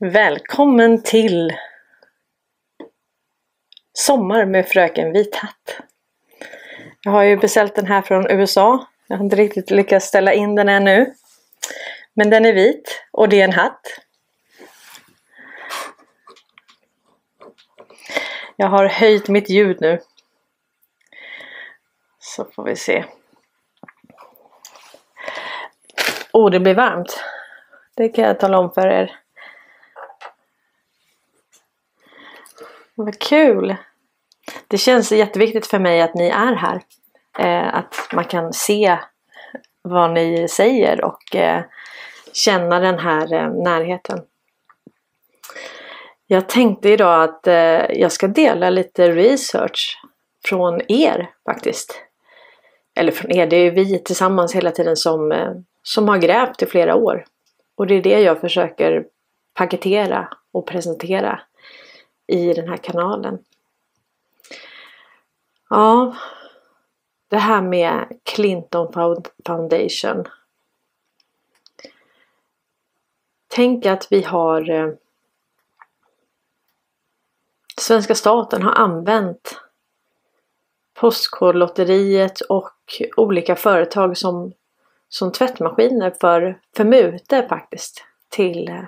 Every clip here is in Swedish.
Välkommen till Sommar med Fröken Vithatt. Jag har ju beställt den här från USA. Jag har inte riktigt lyckats ställa in den ännu. Men den är vit och det är en hatt. Jag har höjt mitt ljud nu. Så får vi se. Oh, det blir varmt. Det kan jag tala om för er. Vad kul! Det känns jätteviktigt för mig att ni är här. Eh, att man kan se vad ni säger och eh, känna den här eh, närheten. Jag tänkte idag att eh, jag ska dela lite research från er faktiskt. Eller från er, det är vi tillsammans hela tiden som, eh, som har grävt i flera år. Och det är det jag försöker paketera och presentera i den här kanalen. Ja, det här med Clinton Foundation. Tänk att vi har eh, Svenska staten har använt Postkodlotteriet och olika företag som, som tvättmaskiner för, för mutor faktiskt till eh,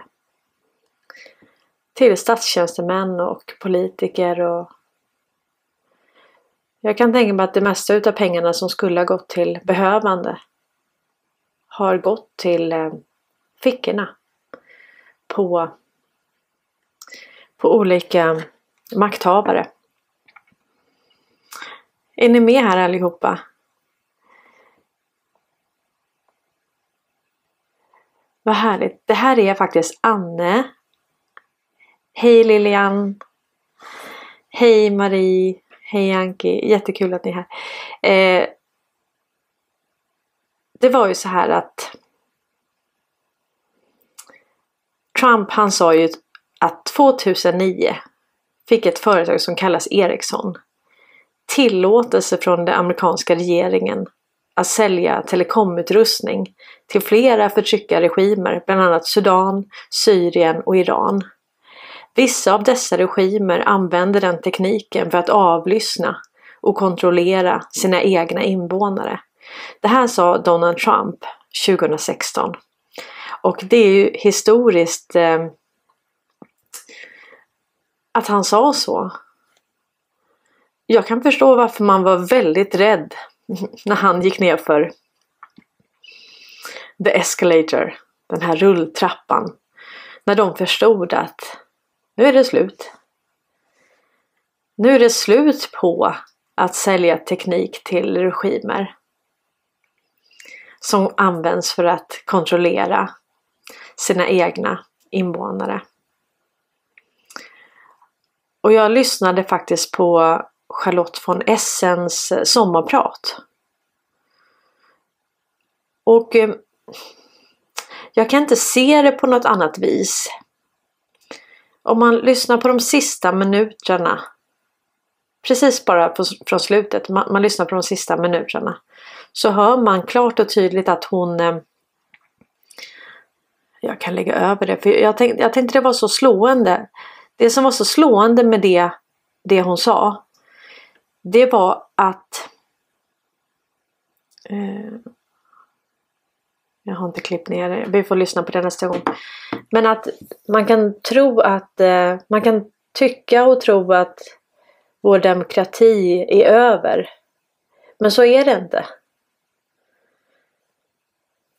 till statstjänstemän och politiker och jag kan tänka mig att det mesta utav pengarna som skulle ha gått till behövande har gått till eh, fickorna på, på olika makthavare. Är ni med här allihopa? Vad härligt. Det här är faktiskt Anne Hej Lilian! Hej Marie! Hej Anki! Jättekul att ni är här. Eh, det var ju så här att Trump han sa ju att 2009 fick ett företag som kallas Ericsson tillåtelse från den amerikanska regeringen att sälja telekomutrustning till flera förtryckarregimer, bland annat Sudan, Syrien och Iran. Vissa av dessa regimer använder den tekniken för att avlyssna och kontrollera sina egna invånare. Det här sa Donald Trump 2016. Och det är ju historiskt eh, att han sa så. Jag kan förstå varför man var väldigt rädd när han gick ner för the escalator, den här rulltrappan. När de förstod att nu är det slut. Nu är det slut på att sälja teknik till regimer som används för att kontrollera sina egna invånare. Och jag lyssnade faktiskt på Charlotte von Essens sommarprat. Och eh, jag kan inte se det på något annat vis om man lyssnar på de sista minuterna precis bara från slutet, man, man, lyssnar på de sista minuterna så hör man klart och tydligt att hon eh, jag kan lägga över det, för jag tänkte, jag tänkte det var så slående. Det som var så slående med det, det hon sa det var att eh, jag har inte klippt ner det. Vi får lyssna på det nästa gång. Men att man kan tro att eh, man kan tycka och tro att vår demokrati är över. Men så är det inte.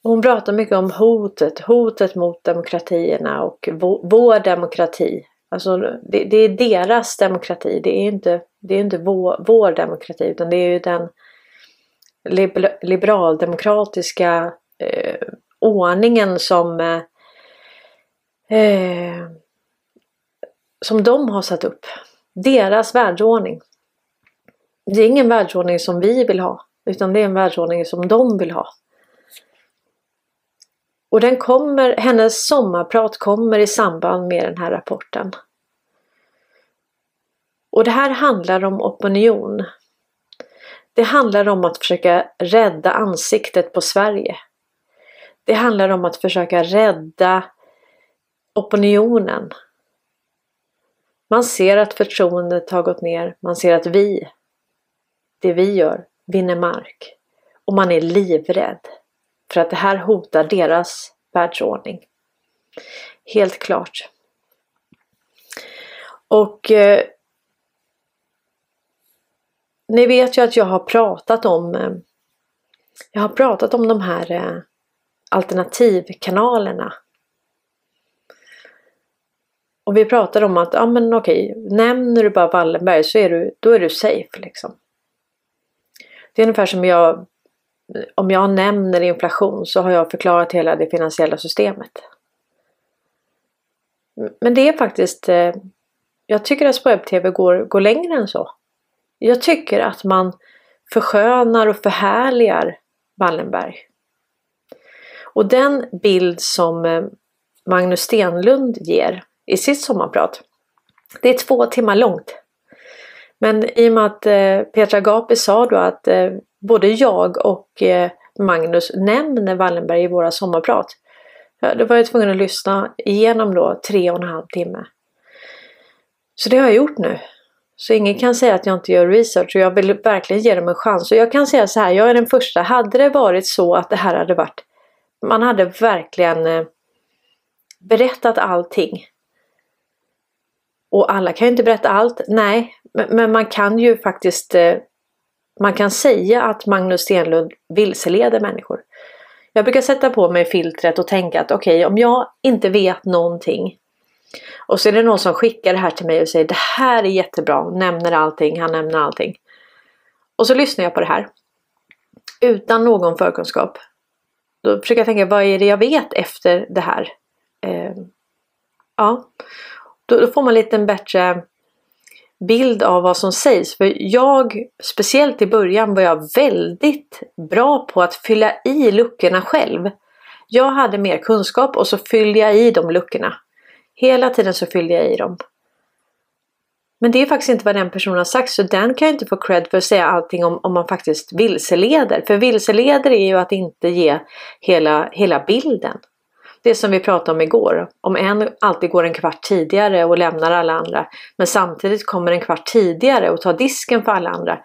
Hon pratar mycket om hotet, hotet mot demokratierna och vår, demokrati. Alltså det, det, är deras demokrati, det är inte, det är inte vår, vår demokrati utan det är ju den liberaldemokratiska eh, ordningen som eh, eh, som de har satt upp. Deras världsordning. Det är ingen världsordning som vi vill ha utan det är en världsordning som de vill ha. Och den kommer, hennes sommarprat kommer i samband med den här rapporten. Och det här handlar om opinion. Det handlar om att försöka rädda ansiktet på Sverige. Det handlar om att försöka rädda opinionen. Man ser att förtroendet har gått ner. Man ser att vi, det vi gör, vinner mark. Och man är livrädd för att det här hotar deras världsordning. Helt klart. Och eh, ni vet ju att jag har pratat om eh, jag har pratat om de här eh, alternativkanalerna. Och vi pratade om att, ja men okej, nämner du bara Wallenberg så är du, då är du safe liksom. Det är ungefär som jag, om jag nämner inflation så har jag förklarat hela det finansiella systemet. Men det är faktiskt, eh, jag tycker att webb-tv går, går längre än så. Jag tycker att man förskönar och förhärligar Wallenberg. Och den bild som eh, Magnus Stenlund ger i sitt sommarprat, det är två timmar långt. Men i och med att eh, Petra Gapi sa då att eh, både jag och Magnus nämner Wallenberg i våra sommarprat. Då var jag tvungen att lyssna igenom då tre och en halv timme. Så det har jag gjort nu. Så ingen kan säga att jag inte gör research och jag vill verkligen ge dem en chans. Och jag kan säga så här, jag är den första. Hade det varit så att det här hade varit, man hade verkligen eh, berättat allting. Och alla kan ju inte berätta allt, nej. Men, man kan ju faktiskt, eh, man kan säga att Magnus Stenlund vilseleder människor. Jag brukar sätta på mig filtret och tänka att okej, okay, om jag inte vet någonting och så är det någon som skickar det här till mig och säger det här är jättebra, nämner allting, han nämner allting. Och så lyssnar jag på det här. Utan någon förkunskap. Då försöker jag tänka, vad är det jag vet efter det här? Eh, ja, då, då, får man lite en bättre bild av vad som sägs. För jag, speciellt i början, var jag väldigt bra på att fylla i luckorna själv. Jag hade mer kunskap och så fyllde jag i de luckorna. Hela tiden så fyllde jag i dem. Men det är faktiskt inte vad den personen har sagt så den kan ju inte få cred för att säga allting om, om man faktiskt vilseleder. För vilseleder är ju att inte ge hela, hela bilden. Det som vi pratade om igår. Om en alltid går en kvart tidigare och lämnar alla andra. Men samtidigt kommer en kvart tidigare och tar disken för alla andra.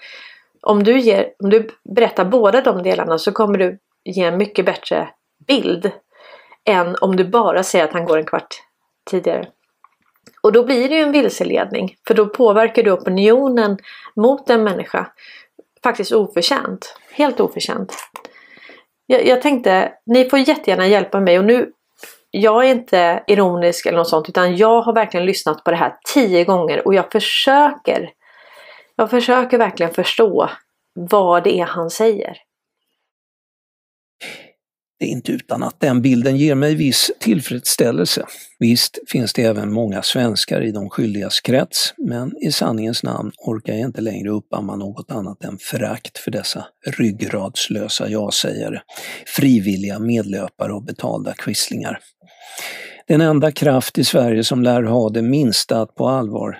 Om du, ger, om du berättar båda de delarna så kommer du ge en mycket bättre bild. Än om du bara säger att han går en kvart tidigare. Och då blir det ju en vilseledning för då påverkar du opinionen mot en människa. Faktiskt oförtjänt. Helt oförtjänt. Jag, jag tänkte, ni får jättegärna hjälpa mig och nu jag är inte ironisk eller något sånt utan jag har verkligen lyssnat på det här tio gånger och jag försöker jag försöker verkligen förstå vad det är han säger. Det är inte utan att den bilden ger mig viss tillfredsställelse. Visst finns det även många svenskar i de skyldigas krets, men i sanningens namn orkar jag inte längre uppamma något annat än förakt för dessa ryggradslösa ja-sägare, frivilliga medlöpare och betalda quislingar. Den enda kraft i Sverige som lär ha det minsta att på allvar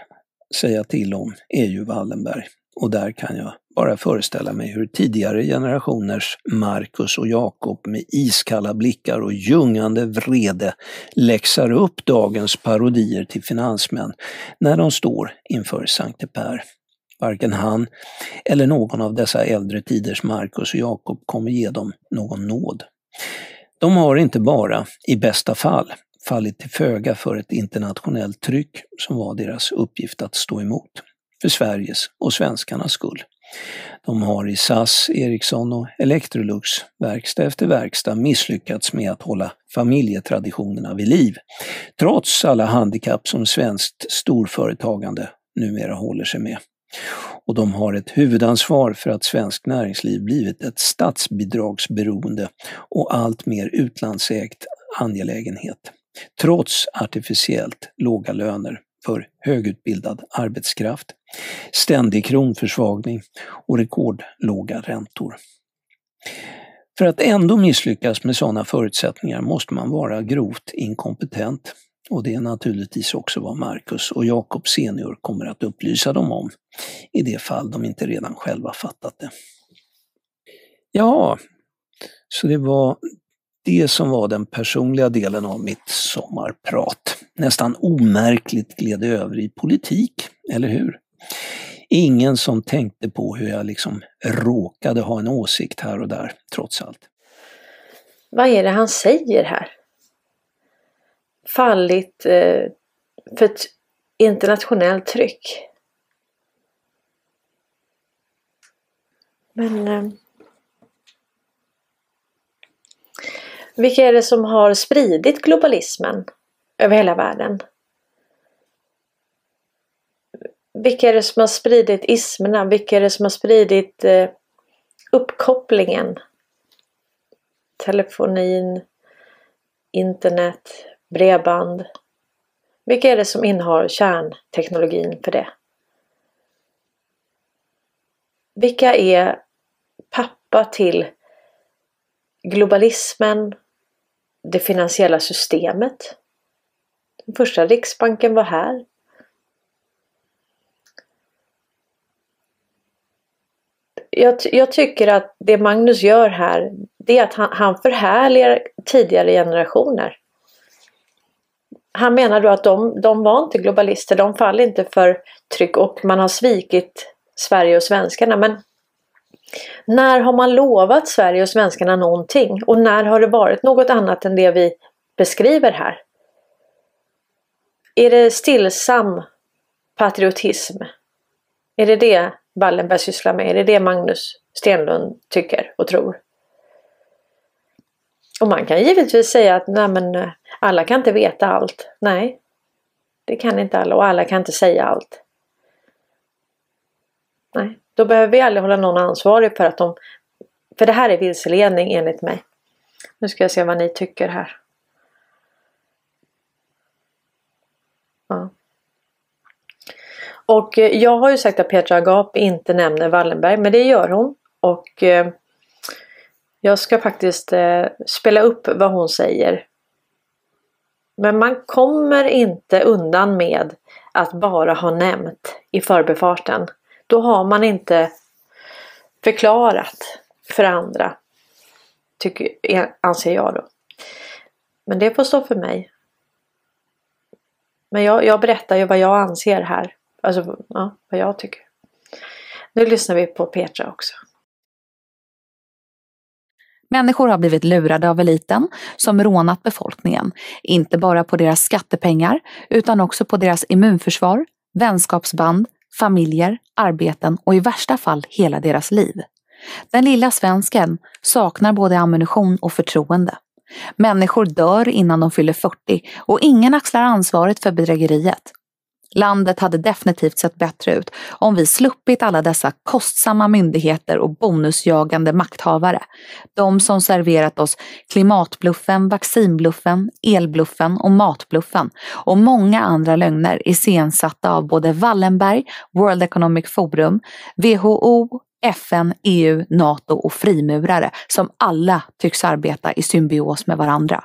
säga till om är ju Wallenberg. Och där kan jag bara föreställa mig hur tidigare generationers Marcus och Jakob med iskalla blickar och ljungande vrede läxar upp dagens parodier till finansmän när de står inför Sankte Per. Varken han eller någon av dessa äldre tiders Marcus och Jakob kommer ge dem någon nåd. De har inte bara, i bästa fall, fallit till föga för ett internationellt tryck som var deras uppgift att stå emot, för Sveriges och svenskarnas skull. De har i SAS, Ericsson och Electrolux verkstad efter verkstad misslyckats med att hålla familjetraditionerna vid liv, trots alla handikapp som svenskt storföretagande numera håller sig med. Och de har ett huvudansvar för att svenskt näringsliv blivit ett statsbidragsberoende och allt mer utlandsägt angelägenhet, trots artificiellt låga löner för högutbildad arbetskraft, ständig kronförsvagning och rekordlåga räntor. För att ändå misslyckas med sådana förutsättningar måste man vara grovt inkompetent. Och det är naturligtvis också vad Marcus och Jakob senior kommer att upplysa dem om, i det fall de inte redan själva fattat det. Ja, så det var det som var den personliga delen av mitt sommarprat. Nästan omärkligt gled det över i politik, eller hur? Ingen som tänkte på hur jag liksom råkade ha en åsikt här och där, trots allt. Vad är det han säger här? Fallit eh, för ett internationellt tryck. Men eh, vilka är det som har spridit globalismen över hela världen? Vilka är det som har spridit ismerna? Vilka är det som har spridit eh, uppkopplingen? Telefonin, internet, bredband. Vilka är det som innehar kärnteknologin för det? Vilka är pappa till globalismen, det finansiella systemet? Den första riksbanken var här. Jag, jag, tycker att det Magnus gör här, det är att han, han förhärligar tidigare generationer. Han menar då att de, de var inte globalister, de faller inte för tryck och man har svikit Sverige och svenskarna. Men när har man lovat Sverige och svenskarna någonting? Och när har det varit något annat än det vi beskriver här? Är det stillsam patriotism? Är det det Wallenberg sysslar med? Är det det Magnus Stenlund tycker och tror? Och man kan givetvis säga att nej men, eh, alla kan inte veta allt. Nej, det kan inte alla och alla kan inte säga allt. Nej, då behöver vi aldrig hålla någon ansvarig för att de... För det här är vilseledning enligt mig. Nu ska jag se vad ni tycker här. Ja. Och eh, jag har ju sagt att Petra Agap inte nämner Wallenberg, men det gör hon. Och eh, jag ska faktiskt eh, spela upp vad hon säger. Men man kommer inte undan med att bara ha nämnt i förbifarten. Då har man inte förklarat för andra. Tycker, anser jag då. Men det får stå för mig. Men jag, jag berättar ju vad jag anser här. Alltså ja, vad jag tycker. Nu lyssnar vi på Petra också. Människor har blivit lurade av eliten som rånat befolkningen, inte bara på deras skattepengar utan också på deras immunförsvar, vänskapsband, familjer, arbeten och i värsta fall hela deras liv. Den lilla svensken saknar både ammunition och förtroende. Människor dör innan de fyller 40 och ingen axlar ansvaret för bedrägeriet. Landet hade definitivt sett bättre ut om vi sluppit alla dessa kostsamma myndigheter och bonusjagande makthavare. De som serverat oss klimatbluffen, vaccinbluffen, elbluffen och matbluffen och många andra lögner iscensatta av både Wallenberg, World Economic Forum, WHO, FN, EU, NATO och frimurare som alla tycks arbeta i symbios med varandra.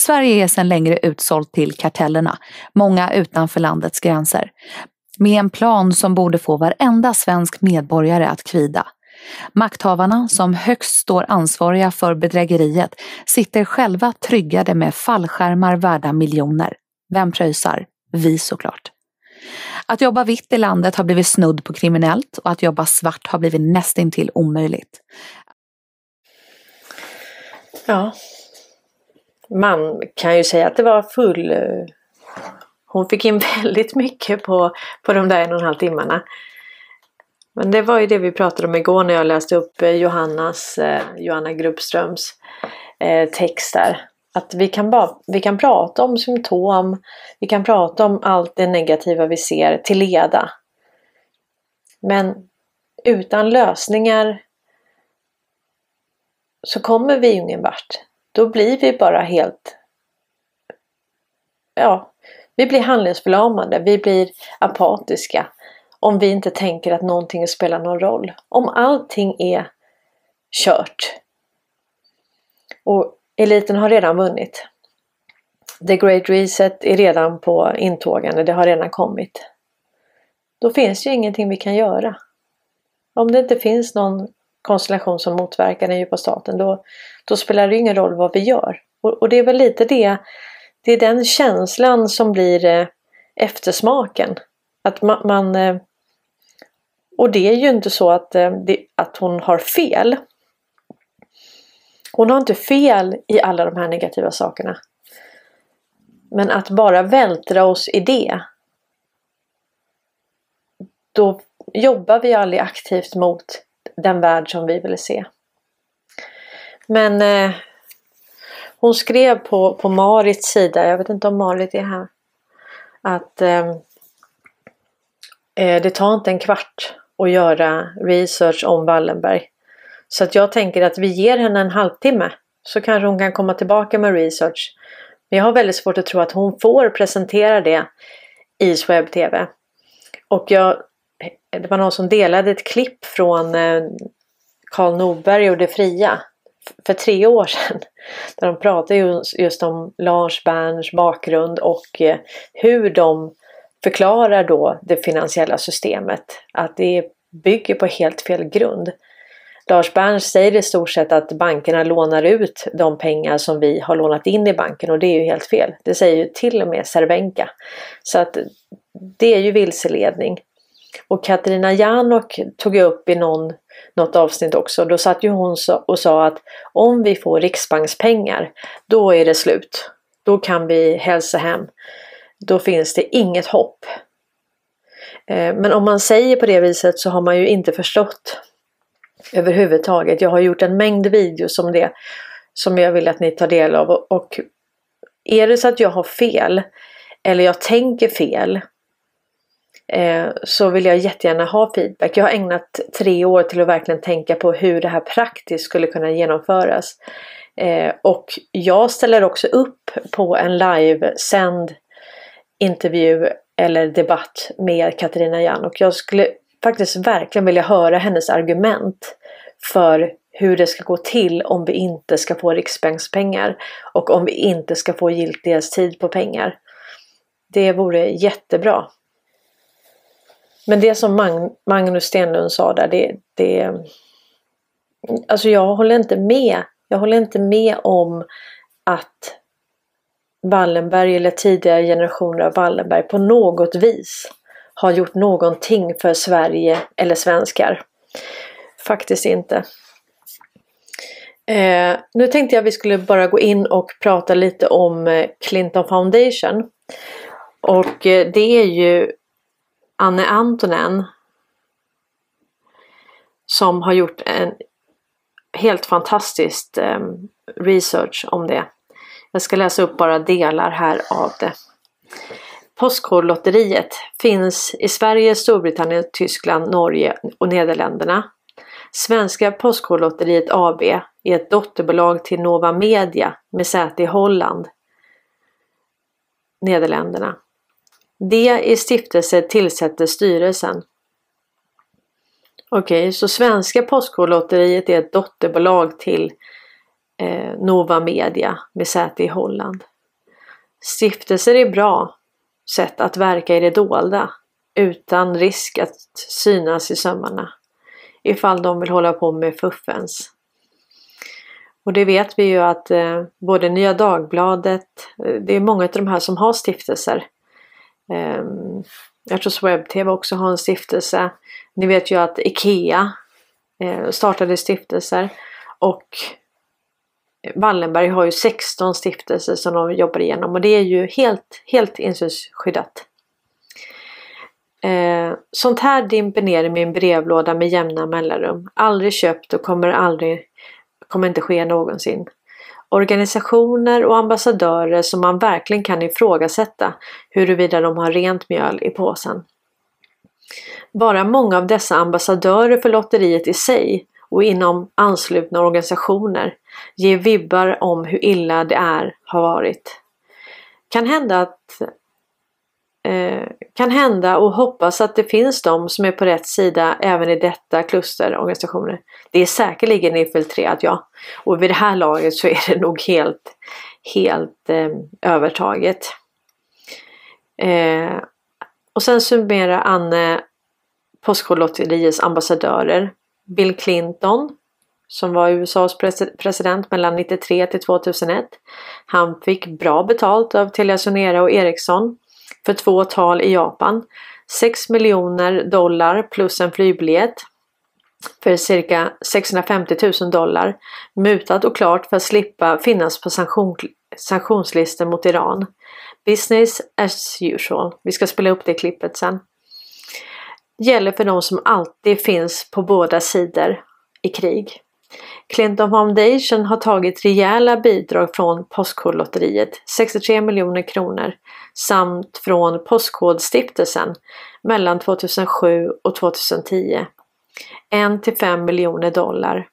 Sverige är sedan längre utsålt till kartellerna, många utanför landets gränser. Med en plan som borde få varenda svensk medborgare att kvida. Makthavarna, som högst står ansvariga för bedrägeriet, sitter själva tryggade med fallskärmar värda miljoner. Vem pröjsar? Vi såklart. Att jobba vitt i landet har blivit snudd på kriminellt och att jobba svart har blivit nästintill omöjligt. Ja, man kan ju säga att det var full... Eh, hon fick in väldigt mycket på, på de där en och en halv timmarna. Men det var ju det vi pratade om igår när jag läste upp eh, Johannas, eh, Johanna Gruppströms eh, text. Att vi kan, bara, vi kan prata om symptom, vi kan prata om allt det negativa vi ser till leda. Men utan lösningar så kommer vi ingen vart då blir vi bara helt... Ja, vi blir handlingsförlamade, vi blir apatiska om vi inte tänker att någonting spelar någon roll. Om allting är kört. Och eliten har redan vunnit. The Great Reset är redan på intågande, det har redan kommit. Då finns ju ingenting vi kan göra. Om det inte finns någon konstellation som motverkar den djupa staten då, då spelar det ingen roll vad vi gör. Och, och det är väl lite det, det är den känslan som blir eh, eftersmaken. Att man, man eh, och det är ju inte så att, eh, det, att hon har fel. Hon har inte fel i alla de här negativa sakerna. Men att bara vältra oss i det. Då jobbar vi aldrig aktivt mot den värld som vi ville se. Men eh, hon skrev på, på Marits sida, jag vet inte om Marit är här, att ehm, eh, det tar inte en kvart att göra research om Wallenberg. Så att jag tänker att vi ger henne en halvtimme så kanske hon kan komma tillbaka med research. Men jag har väldigt svårt att tro att hon får presentera det i Swebb TV. Och jag, det var någon som delade ett klipp från eh, Karl Norberg och Det fria för tre år sedan. Där de pratade just om Lars Berns bakgrund och eh, hur de förklarar då det finansiella systemet. Att det bygger på helt fel grund. Lars Berns säger i stort sett att bankerna lånar ut de pengar som vi har lånat in i banken och det är ju helt fel. Det säger ju till och med Cervenka. Så att det är ju vilseledning. Och Katarina Janok tog upp i någon, något avsnitt också, då satt ju hon och sa att om vi får riksbankspengar, då är det slut. Då kan vi hälsa hem. Då finns det inget hopp. Eh, men om man säger på det viset så har man ju inte förstått överhuvudtaget. Jag har gjort en mängd videos om det som jag vill att ni tar del av och är det så att jag har fel eller jag tänker fel eh, så vill jag jättegärna ha feedback. Jag har ägnat tre år till att verkligen tänka på hur det här praktiskt skulle kunna genomföras. Eh, och jag ställer också upp på en live-sänd intervju eller debatt med Katarina Jan och jag skulle faktiskt verkligen vilja höra hennes argument för hur det ska gå till om vi inte ska få riksbankspengar och om vi inte ska få giltighetstid på pengar. Det vore jättebra. Men det som Magnus Stenlund sa där, det, det... Alltså jag håller inte med. Jag håller inte med om att Wallenberg eller tidigare generationer av Wallenberg på något vis har gjort någonting för Sverige eller svenskar. Faktiskt inte. Eh, nu tänkte jag vi skulle bara gå in och prata lite om eh, Clinton Foundation. Och eh, det är ju Anne Antonen som har gjort en helt fantastisk ehm, research om det. Jag ska läsa upp bara delar här av det. Postkodlotteriet finns i Sverige, Storbritannien, Tyskland, Norge och Nederländerna. Svenska Postkodlotteriet AB är ett dotterbolag till Nova Media med säte i Holland, Nederländerna. Det i stiftelse tillsätter styrelsen. Okej, okay, så Svenska Postkodlotteriet är ett dotterbolag till eh, Nova Media med säte i Holland. Stiftelser är bra sätt att verka i det dolda utan risk att synas i sömmarna ifall de vill hålla på med fuffens. Och det vet vi ju att eh, både Nya Dagbladet, eh, det är många av de här som har stiftelser. Ehm, jag tror SwebTV också har en stiftelse. Ni vet ju att IKEA eh, startade stiftelser och Wallenberg har ju 16 stiftelser som de jobbar igenom och det är ju helt, helt insynsskyddat. Eh, sånt här dimper ner i min brevlåda med jämna mellanrum. Aldrig köpt och kommer aldrig, kommer inte ske någonsin. Organisationer och ambassadörer som man verkligen kan ifrågasätta huruvida de har rent mjöl i påsen. Bara många av dessa ambassadörer för lotteriet i sig och inom anslutna organisationer ger vibbar om hur illa det är har varit. Kan hända att Eh, kan hända och hoppas att det finns de som är på rätt sida även i detta kluster organisationer. Det är säkerligen infiltrerat ja. Och vid det här laget så är det nog helt, helt eh, övertaget. Eh, och sen summerar Anne Postkodlotteriets ambassadörer Bill Clinton som var USAs president mellan 93 till 2001. Han fick bra betalt av Telia Sonera och Ericsson för två tal i Japan. 6 miljoner dollar plus en flygbiljett för cirka 650 000 dollar mutat och klart för att slippa finnas på sanktion, sanktionslistor mot Iran. Business as usual. Vi ska spela upp det klippet sen. Gäller för de som alltid finns på båda sidor i krig. Clinton Foundation har tagit rejäla bidrag från Postkodlotteriet, 63 miljoner kronor, samt från Postkodstiftelsen mellan 2007 och 2010. 1 till 5 miljoner dollar.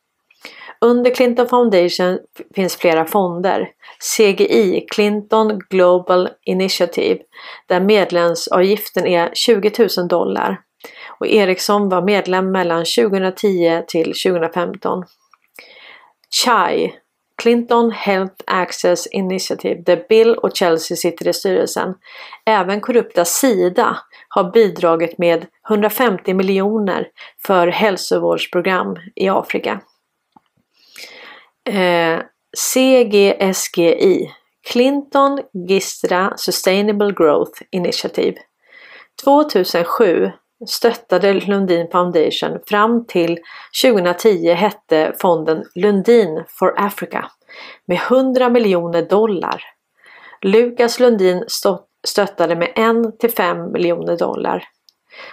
Under Clinton Foundation finns flera fonder. CGI, Clinton Global Initiative, där medlemsavgiften är 20 000 dollar. Och Ericsson var medlem mellan 2010 till 2015. CHAI, Clinton Health Access Initiative, där Bill och Chelsea sitter i styrelsen. Även korrupta Sida har bidragit med 150 miljoner för hälsovårdsprogram i Afrika. Eh, CGSGI, Clinton Gistra Sustainable Growth Initiative. 2007 stöttade Lundin Foundation fram till 2010 hette fonden Lundin for Africa med 100 miljoner dollar. Lukas Lundin stöttade med 1 till 5 miljoner dollar.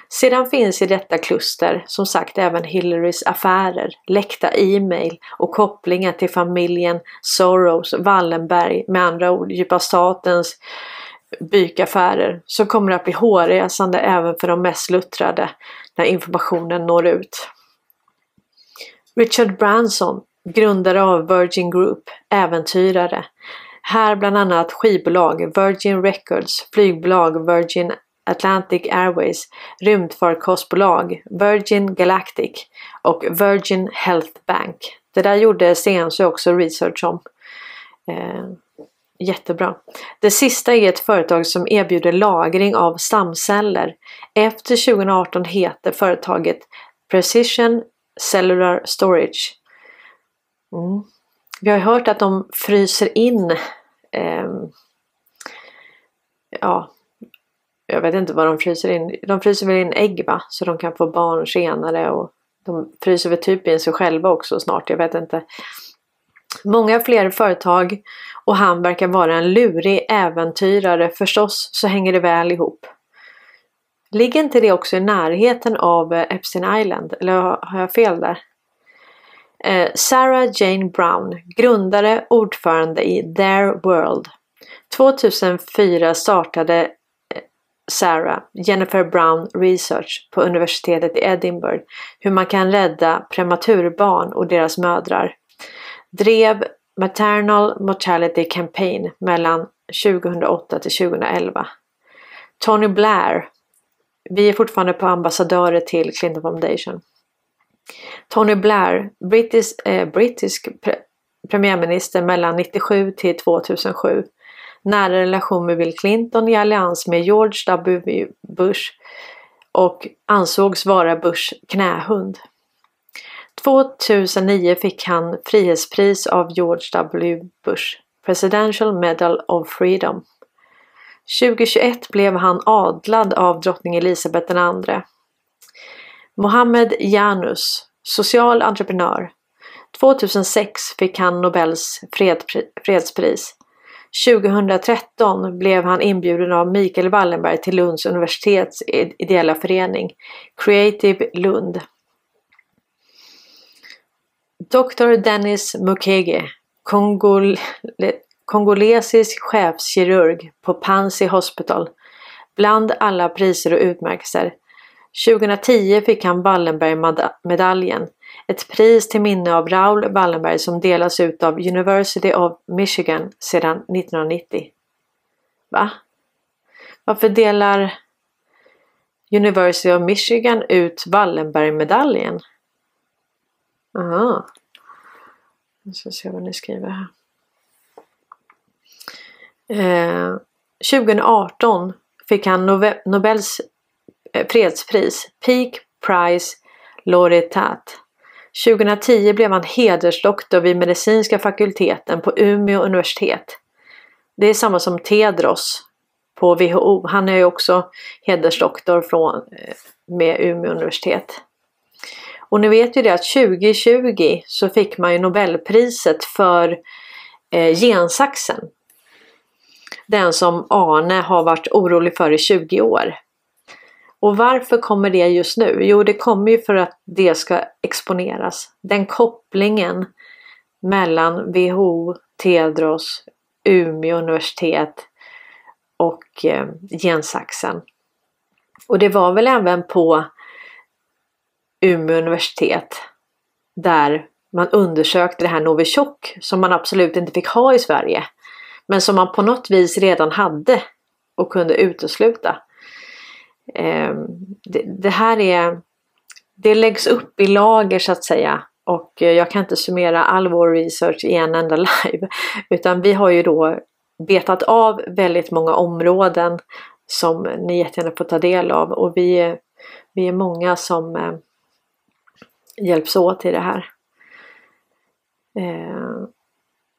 Sedan finns i detta kluster som sagt även Hillarys affärer, läckta e-mail och kopplingar till familjen Soros Wallenberg, med andra ord djupa statens bykaffärer som kommer att bli hårresande även för de mest luttrade när informationen når ut. Richard Branson, grundare av Virgin Group, äventyrare. Här bland annat skivbolag Virgin Records, flygbolag Virgin Atlantic Airways, rymdfarkostbolag Virgin Galactic och Virgin Health Bank. Det där gjorde Stensö också research om. Eh, Jättebra. Det sista är ett företag som erbjuder lagring av stamceller. Efter 2018 heter företaget Precision Cellular Storage. Mm. Vi har hört att de fryser in eh, Ja, jag vet inte vad de fryser in. De fryser väl in ägg va? Så de kan få barn senare och de fryser väl typ in sig själva också snart. Jag vet inte. Många fler företag och han verkar vara en lurig äventyrare. Förstås så hänger det väl ihop. Ligger inte det också i närheten av eh, Epstein Island? Eller har jag fel där? Eh, Sarah Jane Brown, grundare och ordförande i Their World. 2004 startade eh, Sarah Jennifer Brown Research på universitetet i Edinburgh hur man kan rädda prematurbarn och deras mödrar. Drev Maternal Mortality Campaign mellan 2008 till 2011. Tony Blair. Vi är fortfarande på ambassadörer till Clinton Foundation. Tony Blair, brittisk, eh, brittisk pre premiärminister mellan 97 till 2007. Nära relation med Bill Clinton i allians med George W Bush och ansågs vara Bushs knähund. 2009 fick han frihetspris av George W Bush, Presidential Medal of Freedom. 2021 blev han adlad av drottning Elisabeth II. Mohammed Janus, social entreprenör. 2006 fick han Nobels fredspris. 2013 blev han inbjuden av Mikael Wallenberg till Lunds universitets ideella förening Creative Lund. Dr Dennis Mukwege, Kongol kongolesisk chefskirurg på Panzi Hospital, bland alla priser och utmärkelser. 2010 fick han Wallenbergmedaljen, ett pris till minne av Raoul Wallenberg som delas ut av University of Michigan sedan 1990. Va? Varför delar University of Michigan ut Wallenbergmedaljen? Aha. Jag ska se vad ni skriver här. Eh, 2018 fick han Nobels eh, fredspris, Peak Prize Laureatat. 2010 blev han hedersdoktor vid medicinska fakulteten på Umeå universitet. Det är samma som Tedros på WHO. Han är ju också hedersdoktor från, eh, med Umeå universitet. Och ni vet ju det att 2020 så fick man ju Nobelpriset för eh, gensaxen. Den som Arne har varit orolig för i 20 år. Och varför kommer det just nu? Jo, det kommer ju för att det ska exponeras. Den kopplingen mellan WHO, Tedros, Umeå universitet och eh, gensaxen. Och det var väl även på Umeå universitet där man undersökte det här Novichok som man absolut inte fick ha i Sverige. Men som man på något vis redan hade och kunde utesluta. Ehm, det här är, det läggs upp i lager så att säga och jag kan inte summera all vår research i en enda live. Utan vi har ju då betat av väldigt många områden som ni jättegärna får ta del av och vi, är, vi är många som eh, hjälps åt i det här. Eh,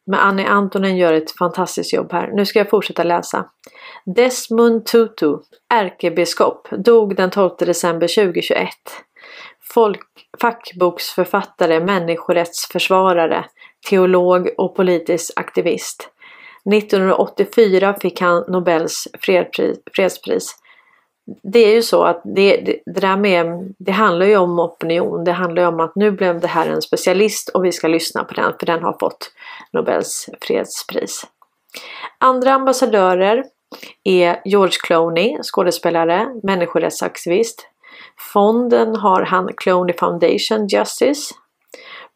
men Annie Antonen gör ett fantastiskt jobb här. Nu ska jag fortsätta läsa. Desmond Tutu, ärkebiskop, dog den 12 december 2021. Folk, fackboksförfattare, människorättsförsvarare, teolog och politisk aktivist. 1984 fick han Nobels fredspris. Det är ju så att det, det, det, där med, det handlar ju om opinion. Det handlar ju om att nu blev det här en specialist och vi ska lyssna på den för den har fått Nobels fredspris. Andra ambassadörer är George Clooney, skådespelare, människorättsaktivist. Fonden har han Clooney Foundation Justice.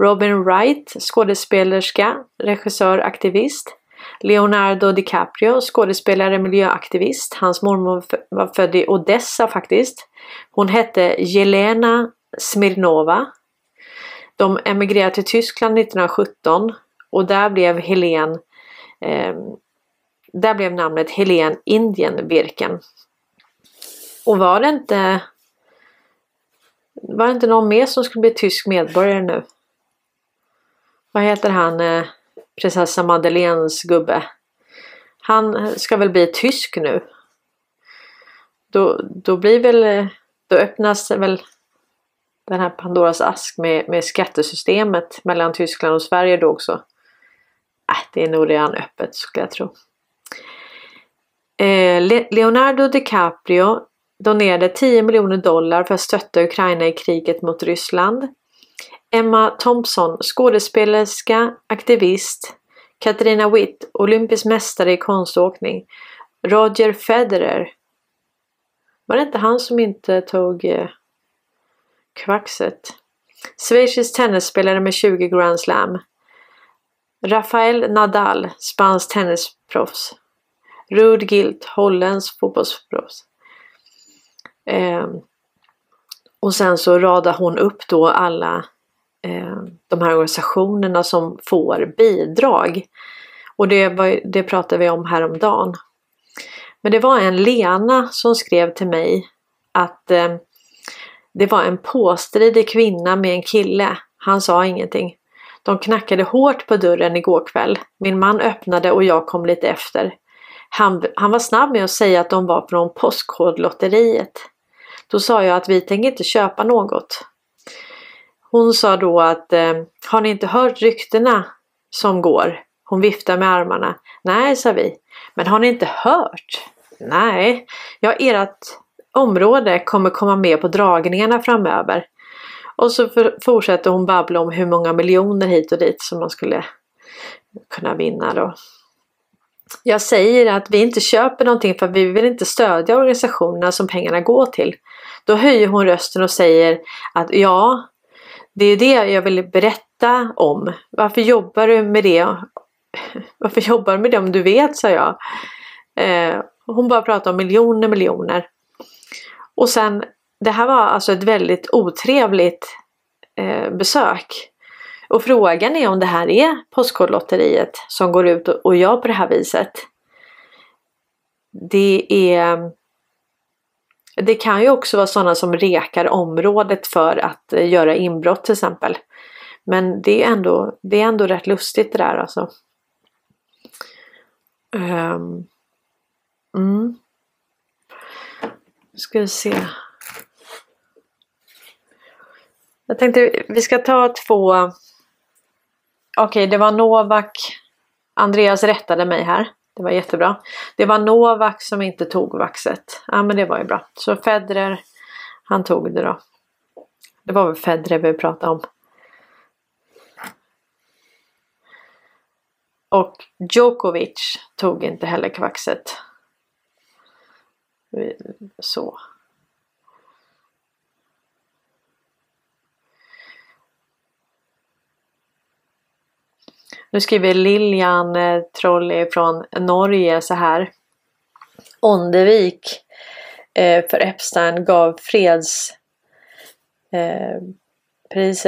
Robin Wright, skådespelerska, regissör, aktivist. Leonardo DiCaprio, skådespelare, miljöaktivist. Hans mormor var född i Odessa faktiskt. Hon hette Jelena Smirnova. De emigrerade till Tyskland 1917 och där blev Helen eh, där blev namnet Helen Indienbirken. Och var det inte var det inte någon mer som skulle bli tysk medborgare nu? Vad heter han? Eh, Prinsessa Madeleines gubbe. Han ska väl bli tysk nu. Då, då blir väl, då öppnas väl den här Pandoras ask med, med skattesystemet mellan Tyskland och Sverige då också. Äh, det är nog redan öppet skulle jag tro. Eh, Leonardo DiCaprio donerade 10 miljoner dollar för att stötta Ukraina i kriget mot Ryssland. Emma Thompson, skådespelerska, aktivist. Katarina Witt, olympisk mästare i konståkning. Roger Federer. Var det inte han som inte tog eh, kvaxet? Schweizisk tennisspelare med 20 Grand Slam. Rafael Nadal, spansk tennisproffs. Rud Gilt, holländsk fotbollsproffs. Eh, och sen så radar hon upp då alla Eh, de här organisationerna som får bidrag. Och det, var, det pratade vi om häromdagen. Men det var en Lena som skrev till mig att eh, det var en påstridig kvinna med en kille. Han sa ingenting. De knackade hårt på dörren igår kväll. Min man öppnade och jag kom lite efter. Han, han var snabb med att säga att de var från Postkodlotteriet. Då sa jag att vi tänker inte köpa något. Hon sa då att eh, har ni inte hört ryktena som går? Hon viftar med armarna. Nej, sa vi. Men har ni inte hört? Nej, ja ert område kommer komma med på dragningarna framöver. Och så fortsätter hon babbla om hur många miljoner hit och dit som man skulle kunna vinna då. Jag säger att vi inte köper någonting för vi vill inte stödja organisationerna som pengarna går till. Då höjer hon rösten och säger att ja, det är det jag vill berätta om. Varför jobbar du med det? Varför jobbar du med det om du vet, sa jag. Eh, hon bara pratade om miljoner, miljoner. Och sen, det här var alltså ett väldigt otrevligt eh, besök. Och frågan är om det här är Postkodlotteriet som går ut och gör på det här viset. Det är det kan ju också vara sådana som rekar området för att eh, göra inbrott till exempel. Men det är ändå, det är ändå rätt lustigt det där alltså. Um, mm. Ska vi se. Jag tänkte vi ska ta två. Okej, okay, det var Novak. Andreas rättade mig här. Det var jättebra. Det var Novak som inte tog vaxet. Ja men det var ju bra. Så Federer, han tog det då. Det var väl Federer vi pratade om. Och Djokovic tog inte heller kvaxet. Så. Nu skriver Lilian eh, Trolli från Norge så här. Ondevik eh, för Epstein gav fredspriset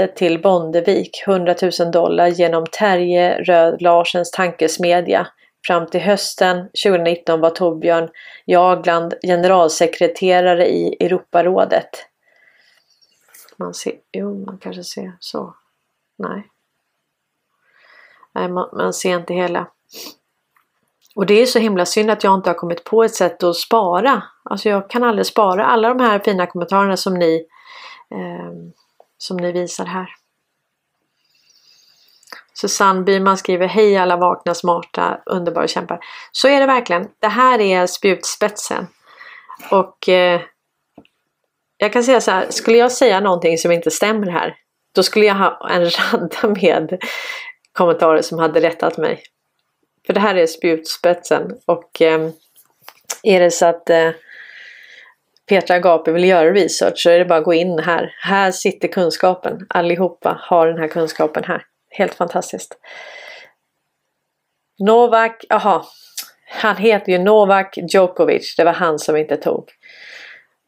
eh, till Bondevik 100 000 dollar genom Terje Röd Larsens tankesmedja. Fram till hösten 2019 var Torbjörn Jagland generalsekreterare i Europarådet. Man ser, jo man kanske ser så. Nej. Nej, man, man ser inte hela. Och det är så himla synd att jag inte har kommit på ett sätt att spara. Alltså jag kan aldrig spara alla de här fina kommentarerna som ni eh, som ni visar här. Susanne Byman skriver Hej alla vakna, smarta, underbara kämpar. Så är det verkligen. Det här är spjutspetsen. Och eh, jag kan säga så här, skulle jag säga någonting som inte stämmer här, då skulle jag ha en radda med kommentarer som hade rättat mig. För det här är spjutspetsen och eh, är det så att eh, Petra Agape vill göra research så är det bara att gå in här. Här sitter kunskapen. Allihopa har den här kunskapen här. Helt fantastiskt. Novak, aha. Han heter ju Novak Djokovic. Det var han som inte tog.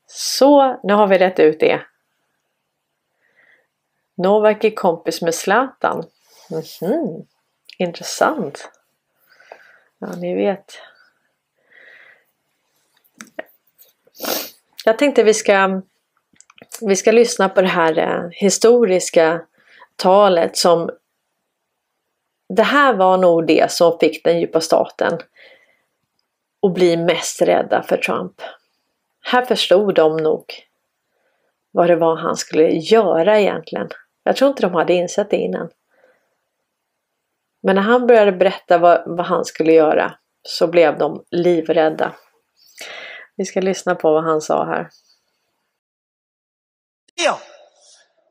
Så, nu har vi rätt ut det. Novak är kompis med Zlatan. Mm -hmm. Intressant. Ja, ni vet. Jag tänkte vi ska, vi ska lyssna på det här eh, historiska talet som det här var nog det som fick den djupa staten att bli mest rädda för Trump. Här förstod de nog vad det var han skulle göra egentligen. Jag tror inte de hade insett det innan. Men när han började berätta vad, vad han skulle göra så blev de livrädda. Vi ska lyssna på vad han sa här.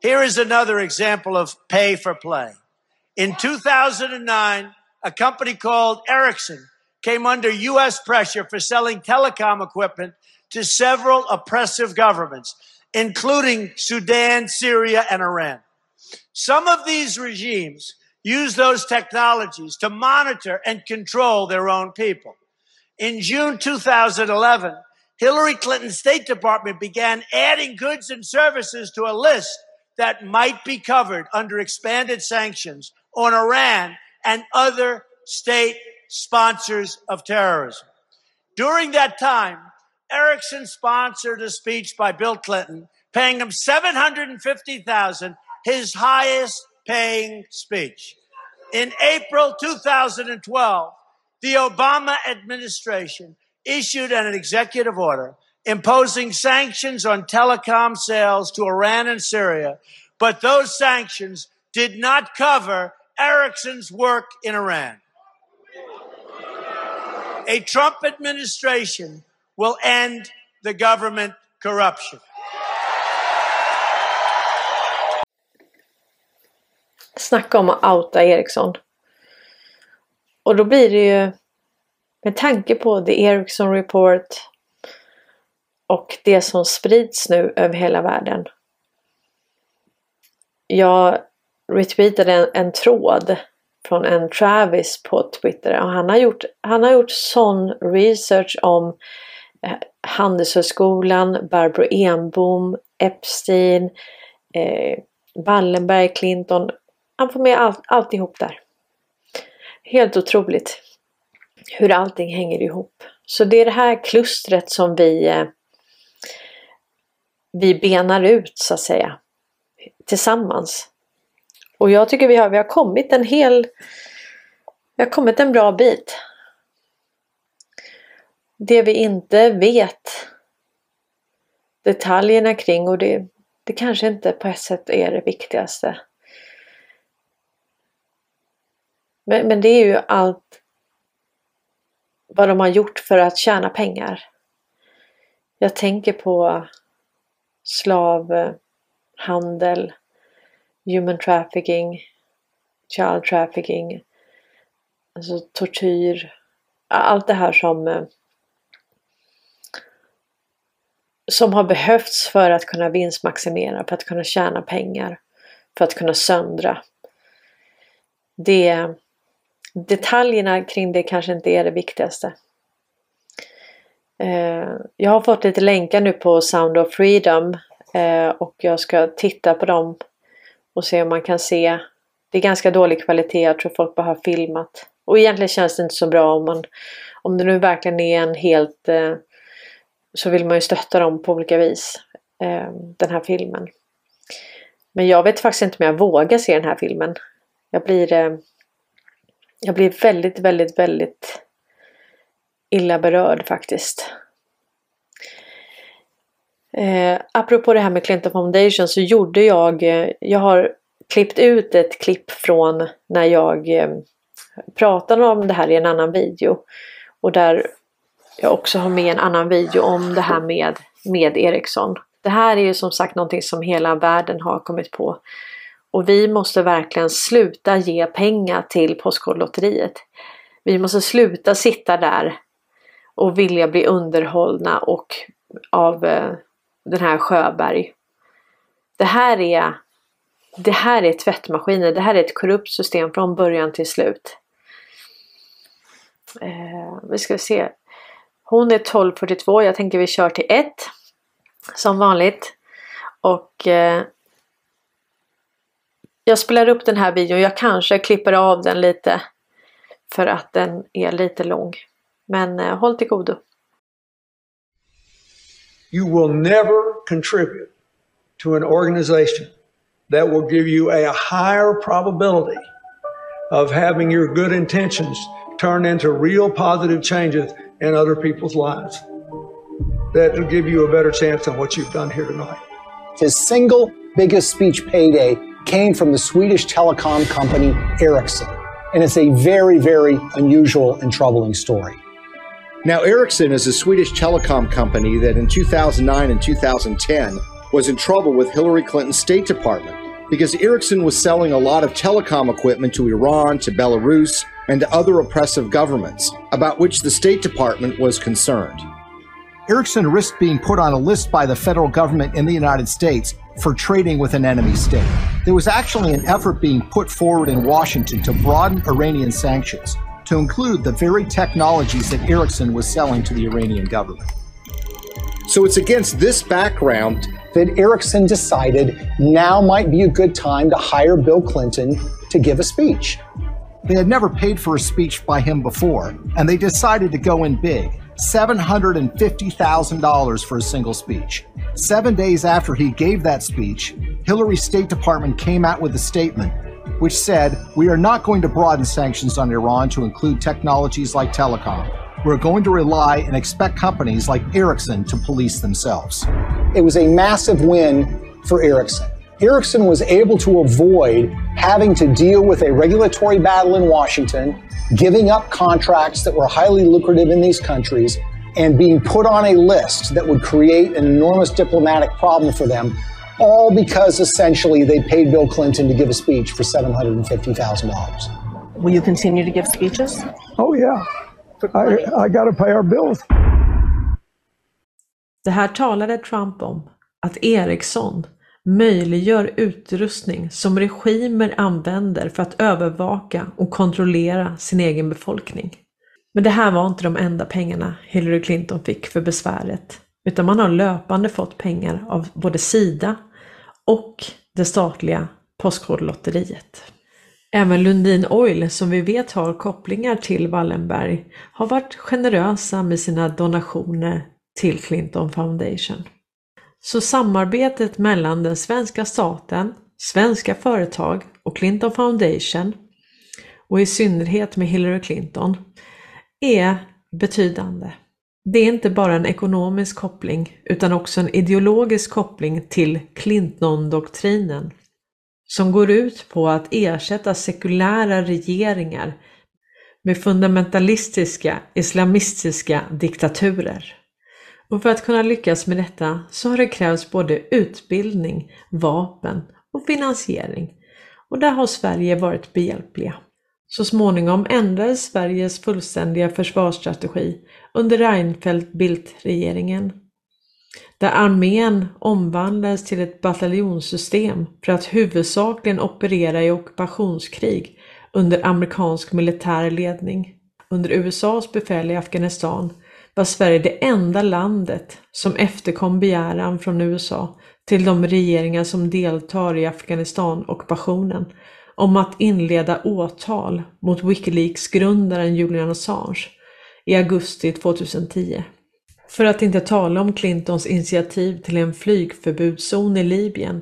Here is another example of pay for play. In 2009, a company called Ericsson came under U.S. pressure for selling telecom equipment to several oppressive governments, including Sudan, Syria, and Iran. Some of these regimes use those technologies to monitor and control their own people. In June 2011, Hillary Clinton's State Department began adding goods and services to a list that might be covered under expanded sanctions on Iran and other state sponsors of terrorism. During that time, Erickson sponsored a speech by Bill Clinton, paying him 750,000, his highest paying speech. In April 2012, the Obama administration issued an executive order imposing sanctions on telecom sales to Iran and Syria, but those sanctions did not cover Ericsson's work in Iran. A Trump administration will end the government corruption. Snacka om att outa Ericsson. Och då blir det ju med tanke på The Ericsson Report och det som sprids nu över hela världen. Jag retweetade en, en tråd från en Travis på Twitter och han har gjort, han har gjort sån research om eh, Handelshögskolan, Barbro Enbom, Epstein, eh, Wallenberg, Clinton. Han får med all, alltihop där. Helt otroligt hur allting hänger ihop. Så det är det här klustret som vi, eh, vi benar ut så att säga tillsammans. Och jag tycker vi har, vi har kommit en hel... Vi har kommit en bra bit. Det vi inte vet detaljerna kring och det, det kanske inte på ett sätt är det viktigaste. Men, men det är ju allt vad de har gjort för att tjäna pengar. Jag tänker på slavhandel, eh, human trafficking, child trafficking, alltså tortyr, allt det här som eh, som har behövts för att kunna vinstmaximera, för att kunna tjäna pengar, för att kunna söndra. Det, detaljerna kring det kanske inte är det viktigaste. Eh, jag har fått lite länkar nu på Sound of Freedom eh, och jag ska titta på dem och se om man kan se. Det är ganska dålig kvalitet, jag tror folk bara har filmat. Och egentligen känns det inte så bra om man om det nu verkligen är en helt eh, så vill man ju stötta dem på olika vis. Den här filmen. Men jag vet faktiskt inte om jag vågar se den här filmen. Jag blir jag blir väldigt, väldigt, väldigt illa berörd faktiskt. Eh, apropå det här med Clinton Foundation så gjorde jag, eh, jag har klippt ut ett klipp från när jag eh, pratade om det här i en annan video. Och där jag också har med en annan video om det här med, med Ericsson. Det här är ju som sagt någonting som hela världen har kommit på. Och vi måste verkligen sluta ge pengar till Postkodlotteriet. Vi måste sluta sitta där och vilja bli underhållna och av eh, den här Sjöberg. Det här är det här är tvättmaskiner. Det här är ett korrupt system från början till slut. Eh, vi ska se. Hon är 12.42. Jag tänker vi kör till 1. Som vanligt. Och eh, jag spelar upp den här videon. Jag kanske klipper av den lite. För att den är lite lång. Men eh, håll till godo. You will never contribute to an organization that will give you a higher probability of having your good intentions turn into real positive changes in other people's lives. That will give you a better chance than what you've done here tonight. His single biggest speech payday came from the Swedish telecom company Ericsson. And it's a very, very unusual and troubling story. Now, Ericsson is a Swedish telecom company that in 2009 and 2010 was in trouble with Hillary Clinton's State Department because Ericsson was selling a lot of telecom equipment to Iran, to Belarus, and to other oppressive governments, about which the State Department was concerned. Ericsson risked being put on a list by the federal government in the United States for trading with an enemy state. There was actually an effort being put forward in Washington to broaden Iranian sanctions to include the very technologies that Ericsson was selling to the Iranian government. So it's against this background that Ericsson decided now might be a good time to hire Bill Clinton to give a speech. They had never paid for a speech by him before, and they decided to go in big $750,000 for a single speech. Seven days after he gave that speech, Hillary's State Department came out with a statement which said, We are not going to broaden sanctions on Iran to include technologies like telecom. We're going to rely and expect companies like Ericsson to police themselves. It was a massive win for Ericsson. Ericsson was able to avoid having to deal with a regulatory battle in Washington, giving up contracts that were highly lucrative in these countries, and being put on a list that would create an enormous diplomatic problem for them, all because essentially they paid Bill Clinton to give a speech for $750,000. Will you continue to give speeches? Oh, yeah. I, I got to pay our bills. Det här talade Trump om, att Ericsson möjliggör utrustning som regimer använder för att övervaka och kontrollera sin egen befolkning. Men det här var inte de enda pengarna Hillary Clinton fick för besväret, utan man har löpande fått pengar av både Sida och det statliga Postkodlotteriet. Även Lundin Oil, som vi vet har kopplingar till Wallenberg, har varit generösa med sina donationer till Clinton Foundation. Så samarbetet mellan den svenska staten, svenska företag och Clinton Foundation och i synnerhet med Hillary Clinton är betydande. Det är inte bara en ekonomisk koppling utan också en ideologisk koppling till Clinton-doktrinen som går ut på att ersätta sekulära regeringar med fundamentalistiska islamistiska diktaturer. Och för att kunna lyckas med detta så har det krävts både utbildning, vapen och finansiering. Och där har Sverige varit behjälpliga. Så småningom ändrades Sveriges fullständiga försvarsstrategi under Reinfeldt-Bildt-regeringen. Där armén omvandlades till ett bataljonssystem för att huvudsakligen operera i ockupationskrig under amerikansk militär ledning. Under USAs befäl i Afghanistan var Sverige det enda landet som efterkom begäran från USA till de regeringar som deltar i Afghanistan-ockupationen om att inleda åtal mot Wikileaks-grundaren Julian Assange i augusti 2010. För att inte tala om Clintons initiativ till en flygförbudszon i Libyen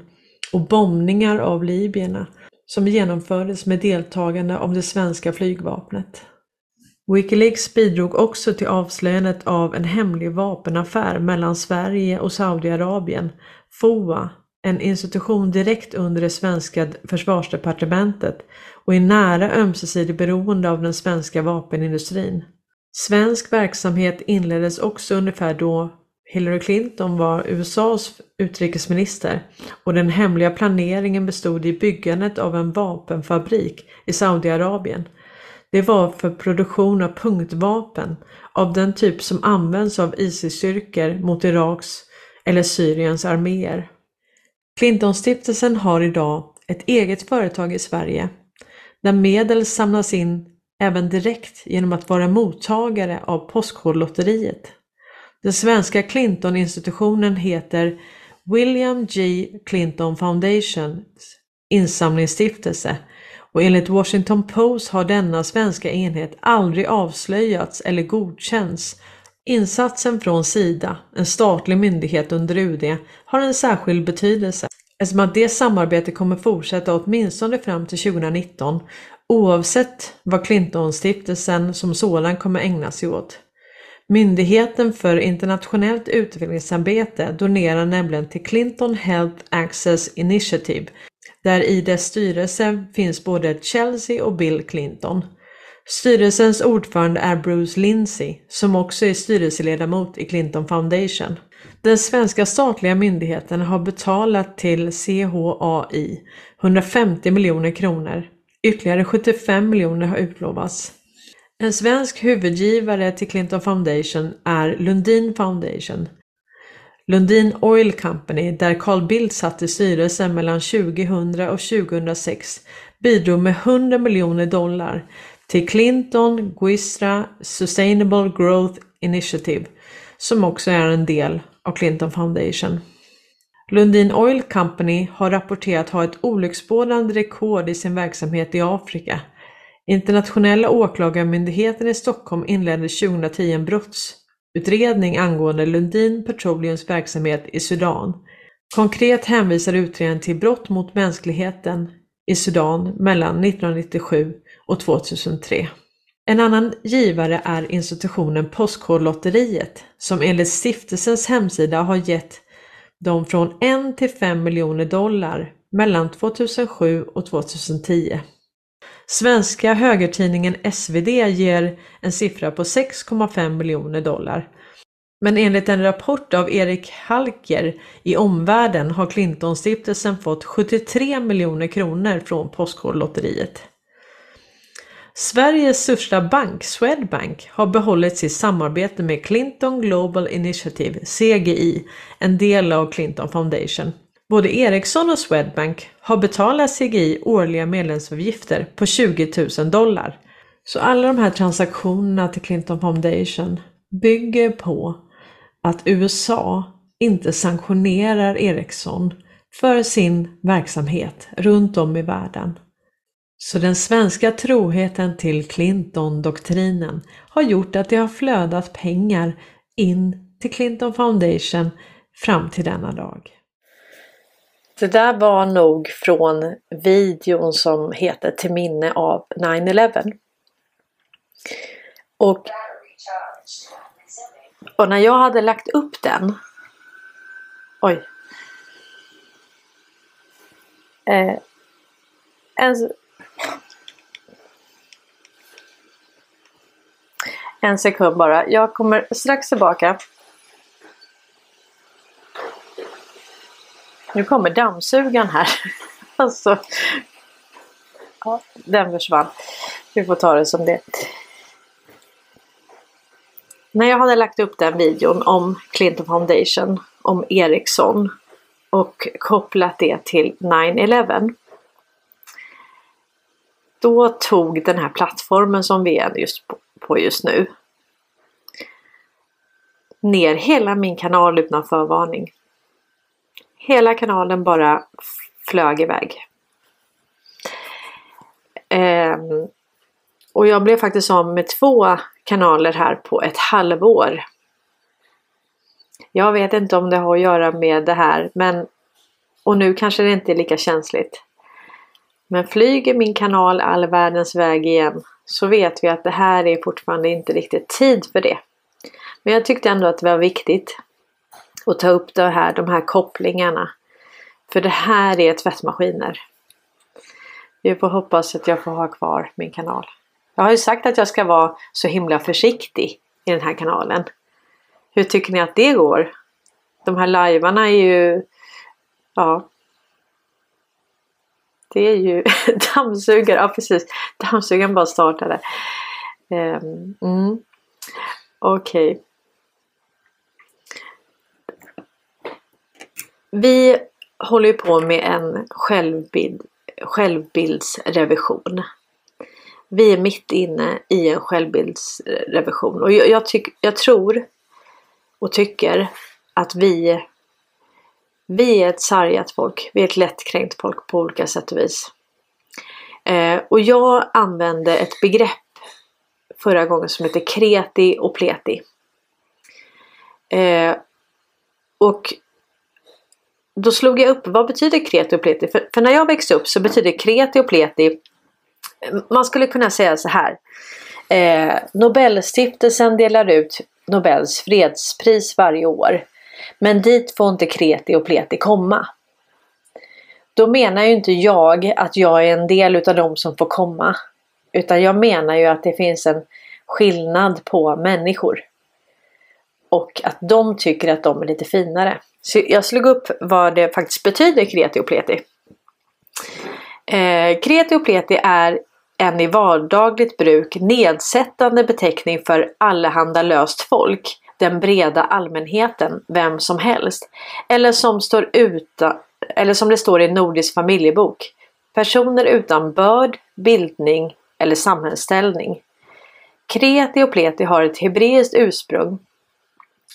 och bombningar av libyerna som genomfördes med deltagande av det svenska flygvapnet. Wikileaks bidrog också till avslöjandet av en hemlig vapenaffär mellan Sverige och Saudiarabien, FOA, en institution direkt under det svenska försvarsdepartementet och i nära ömsesidig beroende av den svenska vapenindustrin. Svensk verksamhet inleddes också ungefär då Hillary Clinton var USAs utrikesminister och den hemliga planeringen bestod i byggandet av en vapenfabrik i Saudiarabien. Det var för produktion av punktvapen av den typ som används av ISIS-styrkor mot Iraks eller Syriens arméer. Clintonstiftelsen har idag ett eget företag i Sverige där medel samlas in även direkt genom att vara mottagare av Postkodlotteriet. Den svenska Clinton-institutionen heter William G Clinton Foundations insamlingsstiftelse och enligt Washington Post har denna svenska enhet aldrig avslöjats eller godkänts. Insatsen från Sida, en statlig myndighet under UD, har en särskild betydelse eftersom att det samarbetet kommer fortsätta åtminstone fram till 2019 oavsett vad Clintonstiftelsen som sådan kommer ägna sig åt. Myndigheten för internationellt utvecklingsarbete donerar nämligen till Clinton Health Access Initiative där i dess styrelse finns både Chelsea och Bill Clinton. Styrelsens ordförande är Bruce Lindsay som också är styrelseledamot i Clinton Foundation. Den svenska statliga myndigheten har betalat till CHAI 150 miljoner kronor. Ytterligare 75 miljoner har utlovats. En svensk huvudgivare till Clinton Foundation är Lundin Foundation. Lundin Oil Company, där Carl Bildt satt i styrelsen mellan 2000 och 2006, bidrog med 100 miljoner dollar till Clinton Guistra Sustainable Growth Initiative, som också är en del av Clinton Foundation. Lundin Oil Company har rapporterat ha ett olycksbådande rekord i sin verksamhet i Afrika. Internationella åklagarmyndigheten i Stockholm inledde 2010 en brotts utredning angående Lundin Petroleums verksamhet i Sudan. Konkret hänvisar utredningen till brott mot mänskligheten i Sudan mellan 1997 och 2003. En annan givare är institutionen Postkodlotteriet som enligt stiftelsens hemsida har gett dem från 1 till 5 miljoner dollar mellan 2007 och 2010. Svenska högertidningen SvD ger en siffra på 6,5 miljoner dollar. Men enligt en rapport av Erik Halker i Omvärlden har Clintonstiftelsen fått 73 miljoner kronor från Postkodlotteriet. Sveriges största bank, Swedbank, har behållit sitt samarbete med Clinton Global Initiative, CGI, en del av Clinton Foundation. Både Ericsson och Swedbank har betalat CGI årliga medlemsavgifter på 20 000 dollar. Så alla de här transaktionerna till Clinton Foundation bygger på att USA inte sanktionerar Ericsson för sin verksamhet runt om i världen. Så den svenska troheten till Clinton-doktrinen har gjort att det har flödat pengar in till Clinton Foundation fram till denna dag. Det där var nog från videon som heter Till minne av 9-11. Och, och när jag hade lagt upp den Oj. Eh, en, en sekund bara. Jag kommer strax tillbaka. Nu kommer dammsugaren här. alltså. Ja, den försvann. Vi får ta det som det. När jag hade lagt upp den videon om Clinton Foundation, om Ericsson och kopplat det till 9-11. Då tog den här plattformen som vi är just på just nu ner hela min kanal utan förvarning. Hela kanalen bara flög iväg. Eh, och jag blev faktiskt av med två kanaler här på ett halvår. Jag vet inte om det har att göra med det här men och nu kanske det inte är lika känsligt. Men flyger min kanal all världens väg igen så vet vi att det här är fortfarande inte riktigt tid för det. Men jag tyckte ändå att det var viktigt och ta upp det här, de här kopplingarna. För det här är tvättmaskiner. Vi får hoppas att jag får ha kvar min kanal. Jag har ju sagt att jag ska vara så himla försiktig i den här kanalen. Hur tycker ni att det går? De här lajvarna är ju... Ja. Det är ju dammsugare, ja precis. Dammsugaren bara startade. Um, mm. Okej. Okay. Vi håller ju på med en självbild, självbildsrevision. Vi är mitt inne i en självbildsrevision och jag, jag, tyck, jag tror och tycker att vi, vi är ett sargat folk. Vi är ett lättkränkt folk på olika sätt och vis. Eh, och jag använde ett begrepp förra gången som heter kreti och pleti. Eh, och då slog jag upp vad betyder kreti och pleti? För, för när jag växte upp så betyder kreti och pleti man skulle kunna säga så här. Eh, Nobelstiftelsen delar ut Nobels fredspris varje år. Men dit får inte kreti och pleti komma. Då menar ju inte jag att jag är en del utav de som får komma. Utan jag menar ju att det finns en skillnad på människor. Och att de tycker att de är lite finare. Så jag slog upp vad det faktiskt betyder kreti och pleti. Eh, kreti och pleti är en i vardagligt bruk nedsättande beteckning för allehanda löst folk, den breda allmänheten, vem som helst. Eller som, står utan, eller som det står i Nordisk familjebok, personer utan börd, bildning eller samhällsställning. Kreti och pleti har ett hebreiskt ursprung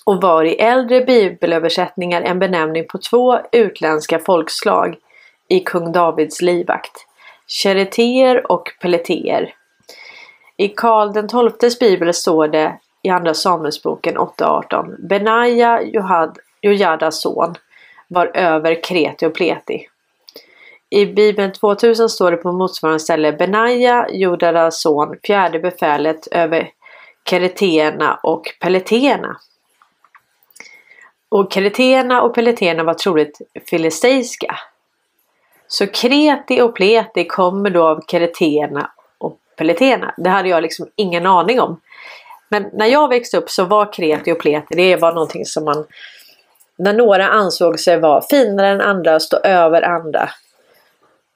och var i äldre bibelöversättningar en benämning på två utländska folkslag i kung Davids livvakt. Kereter och Peleter. I Karl den XIIs bibel står det i Andra Samuelsboken 8.18 Benaja, Jojadas son, var över Kreti och Pleti. I Bibeln 2000 står det på motsvarande ställe Benaja, Jojadas son, fjärde befälet över Kereterna och Peleterna. Och kreterna och peleterna var troligt filisteiska. Så kreti och pleti kommer då av kreterna och peleterna. Det hade jag liksom ingen aning om. Men när jag växte upp så var kreti och pleti, det var någonting som man när några ansåg sig vara finare än andra, stå över andra.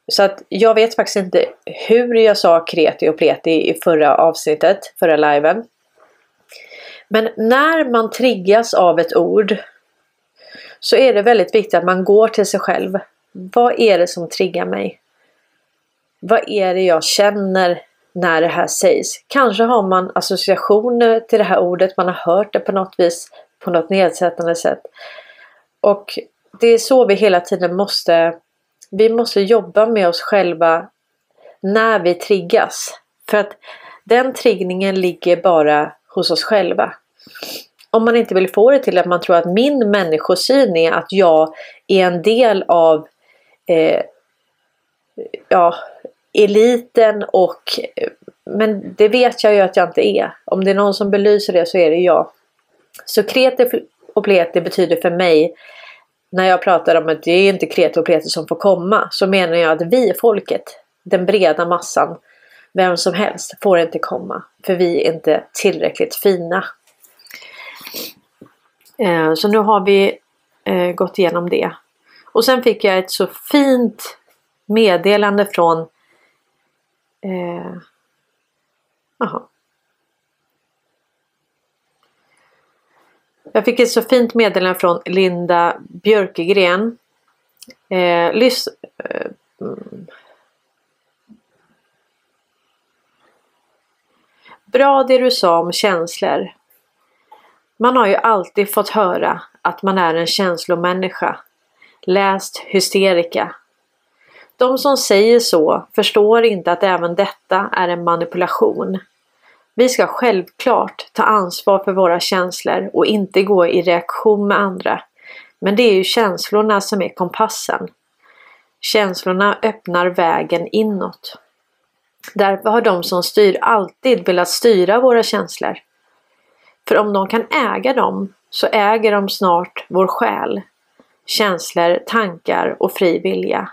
Så att jag vet faktiskt inte hur jag sa kreti och pleti i förra avsnittet, förra liven. Men när man triggas av ett ord så är det väldigt viktigt att man går till sig själv. Vad är det som triggar mig? Vad är det jag känner när det här sägs? Kanske har man associationer till det här ordet, man har hört det på något vis, på något nedsättande sätt. Och det är så vi hela tiden måste, vi måste jobba med oss själva när vi triggas. För att den triggningen ligger bara hos oss själva. Om man inte vill få det till att man tror att min människosyn är att jag är en del av eh, ja, eliten och men det vet jag ju att jag inte är. Om det är någon som belyser det så är det jag. Så kreti och pleti betyder för mig när jag pratar om att det är inte kreti och pleti som får komma så menar jag att vi folket, den breda massan, vem som helst får inte komma för vi är inte tillräckligt fina. Eh, så nu har vi eh, gått igenom det. Och sen fick jag ett så fint meddelande från eh, aha. Jag fick ett så fint meddelande från Linda Björkegren. Eh, lys eh, mm. Bra det du sa om känslor. Man har ju alltid fått höra att man är en känslomänniska. Läst hysterika. De som säger så förstår inte att även detta är en manipulation. Vi ska självklart ta ansvar för våra känslor och inte gå i reaktion med andra. Men det är ju känslorna som är kompassen. Känslorna öppnar vägen inåt. Därför har de som styr alltid velat styra våra känslor. För om de kan äga dem så äger de snart vår själ, känslor, tankar och fri vilja.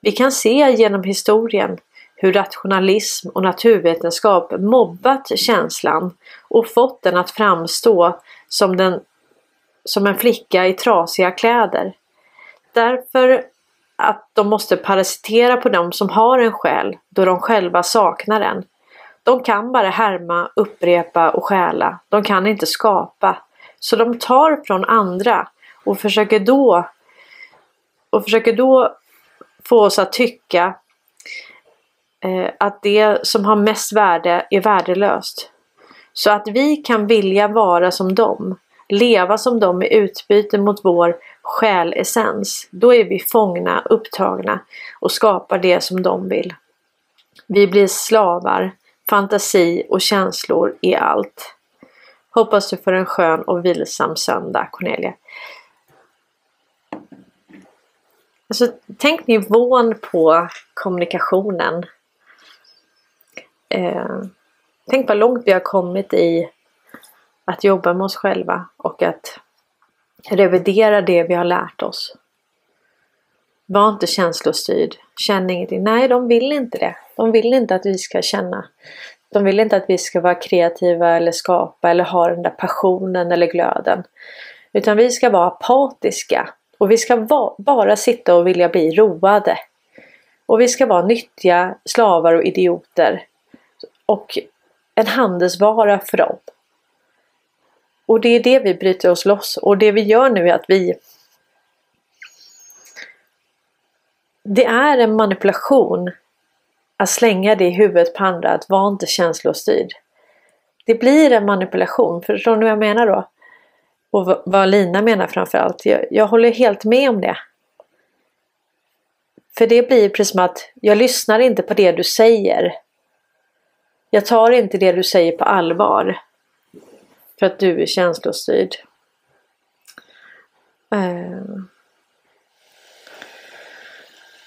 Vi kan se genom historien hur rationalism och naturvetenskap mobbat känslan och fått den att framstå som, den, som en flicka i trasiga kläder. Därför att de måste parasitera på dem som har en själ då de själva saknar den. De kan bara härma, upprepa och stjäla. De kan inte skapa. Så de tar från andra och försöker då och försöker då få oss att tycka eh, att det som har mest värde är värdelöst. Så att vi kan vilja vara som dem, leva som dem i utbyte mot vår själessens, då är vi fångna, upptagna och skapar det som de vill. Vi blir slavar, fantasi och känslor är allt. Hoppas du får en skön och vilsam söndag Cornelia. Alltså, tänk nivån på kommunikationen. Eh, tänk vad långt vi har kommit i att jobba med oss själva och att revidera det vi har lärt oss. Var inte känslostyrd. Känn ingenting. Nej, de vill inte det. De vill inte att vi ska känna. De vill inte att vi ska vara kreativa eller skapa eller ha den där passionen eller glöden. Utan vi ska vara apatiska. Och vi ska va bara sitta och vilja bli roade. Och vi ska vara nyttiga slavar och idioter. Och en handelsvara för dem. Och det är det vi bryter oss loss. Och det vi gör nu är att vi Det är en manipulation att slänga det i huvudet på andra, att vara inte känslostyrd. Det blir en manipulation, förstår ni vad jag menar då? Och vad Lina menar framförallt. Jag, jag håller helt med om det. För det blir precis som att jag lyssnar inte på det du säger. Jag tar inte det du säger på allvar. För att du är känslostyrd. Uh.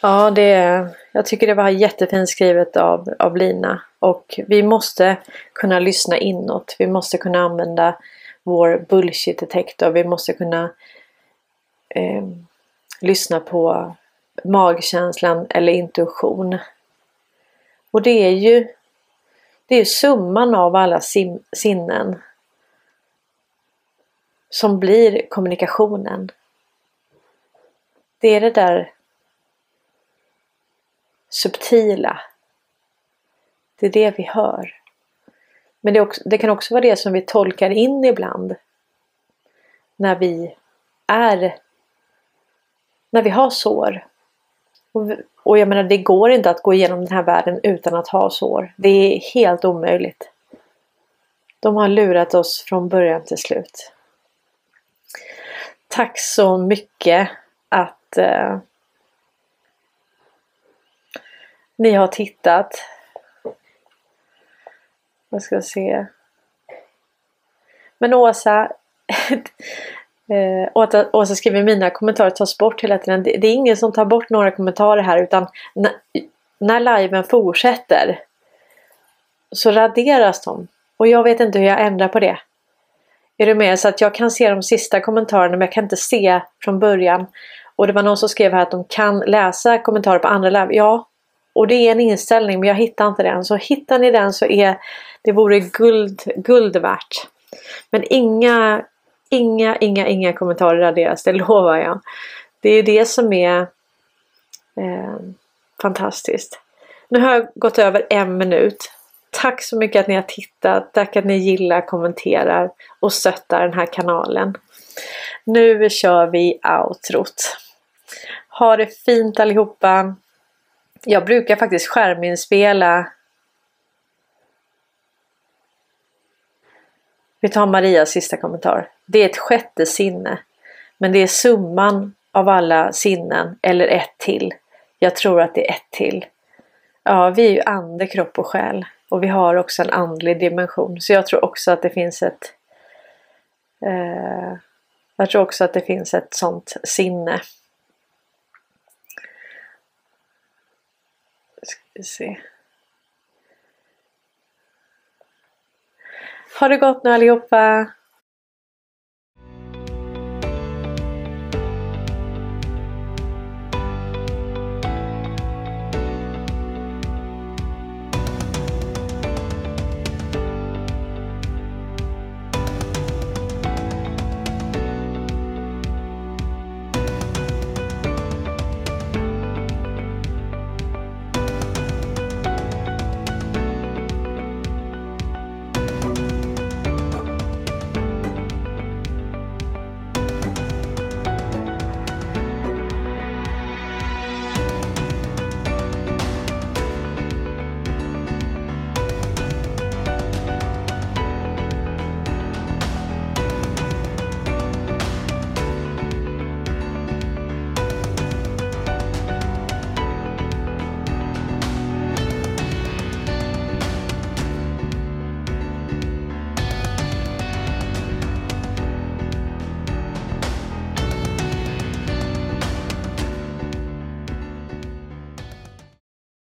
Ja, det, jag tycker det var jättefint skrivet av, av Lina. Och vi måste kunna lyssna inåt. Vi måste kunna använda vår bullshit detektor. Vi måste kunna eh, lyssna på magkänslan eller intuition. Och det är ju det är summan av alla sim, sinnen som blir kommunikationen. Det är det där subtila. Det är det vi hör. Men det, också, det, kan också vara det som vi tolkar in ibland. När vi är när vi har sår. Och, och jag menar det går inte att gå igenom den här världen utan att ha sår. Det är helt omöjligt. De har lurat oss från början till slut. Tack så mycket att eh, ni har tittat. Jag ska se. Men Åsa, Eh, och att Åsa skriver mina kommentarer tas bort hela tiden. Det, det, är ingen som tar bort några kommentarer här utan när, när liven fortsätter så raderas de. Och jag vet inte hur jag ändrar på det. Är du med? Så att jag kan se de sista kommentarerna men jag kan inte se från början. Och det var någon som skrev här att de kan läsa kommentarer på andra live. Ja, och det är en inställning men jag hittar inte den. Så hittar ni den så är det vore guld, guld värt. Men inga, inga, inga, inga kommentarer raderas, det lovar jag. Det är det som är eh, fantastiskt. Nu har jag gått över en minut. Tack så mycket att ni har tittat. Tack att ni gillar, kommenterar och stöttar den här kanalen. Nu kör vi outrot. Ha det fint allihopa. Jag brukar faktiskt skärminspela Vi tar Marias sista kommentar. Det är ett sjätte sinne. Men det är summan av alla sinnen eller ett till. Jag tror att det är ett till. Ja, vi är ju ande, kropp och själ. Och vi har också en andlig dimension. Så jag tror också att det finns ett eh, Jag tror också att det finns ett sånt sinne. Ska vi se. Ha det gott nu allihopa!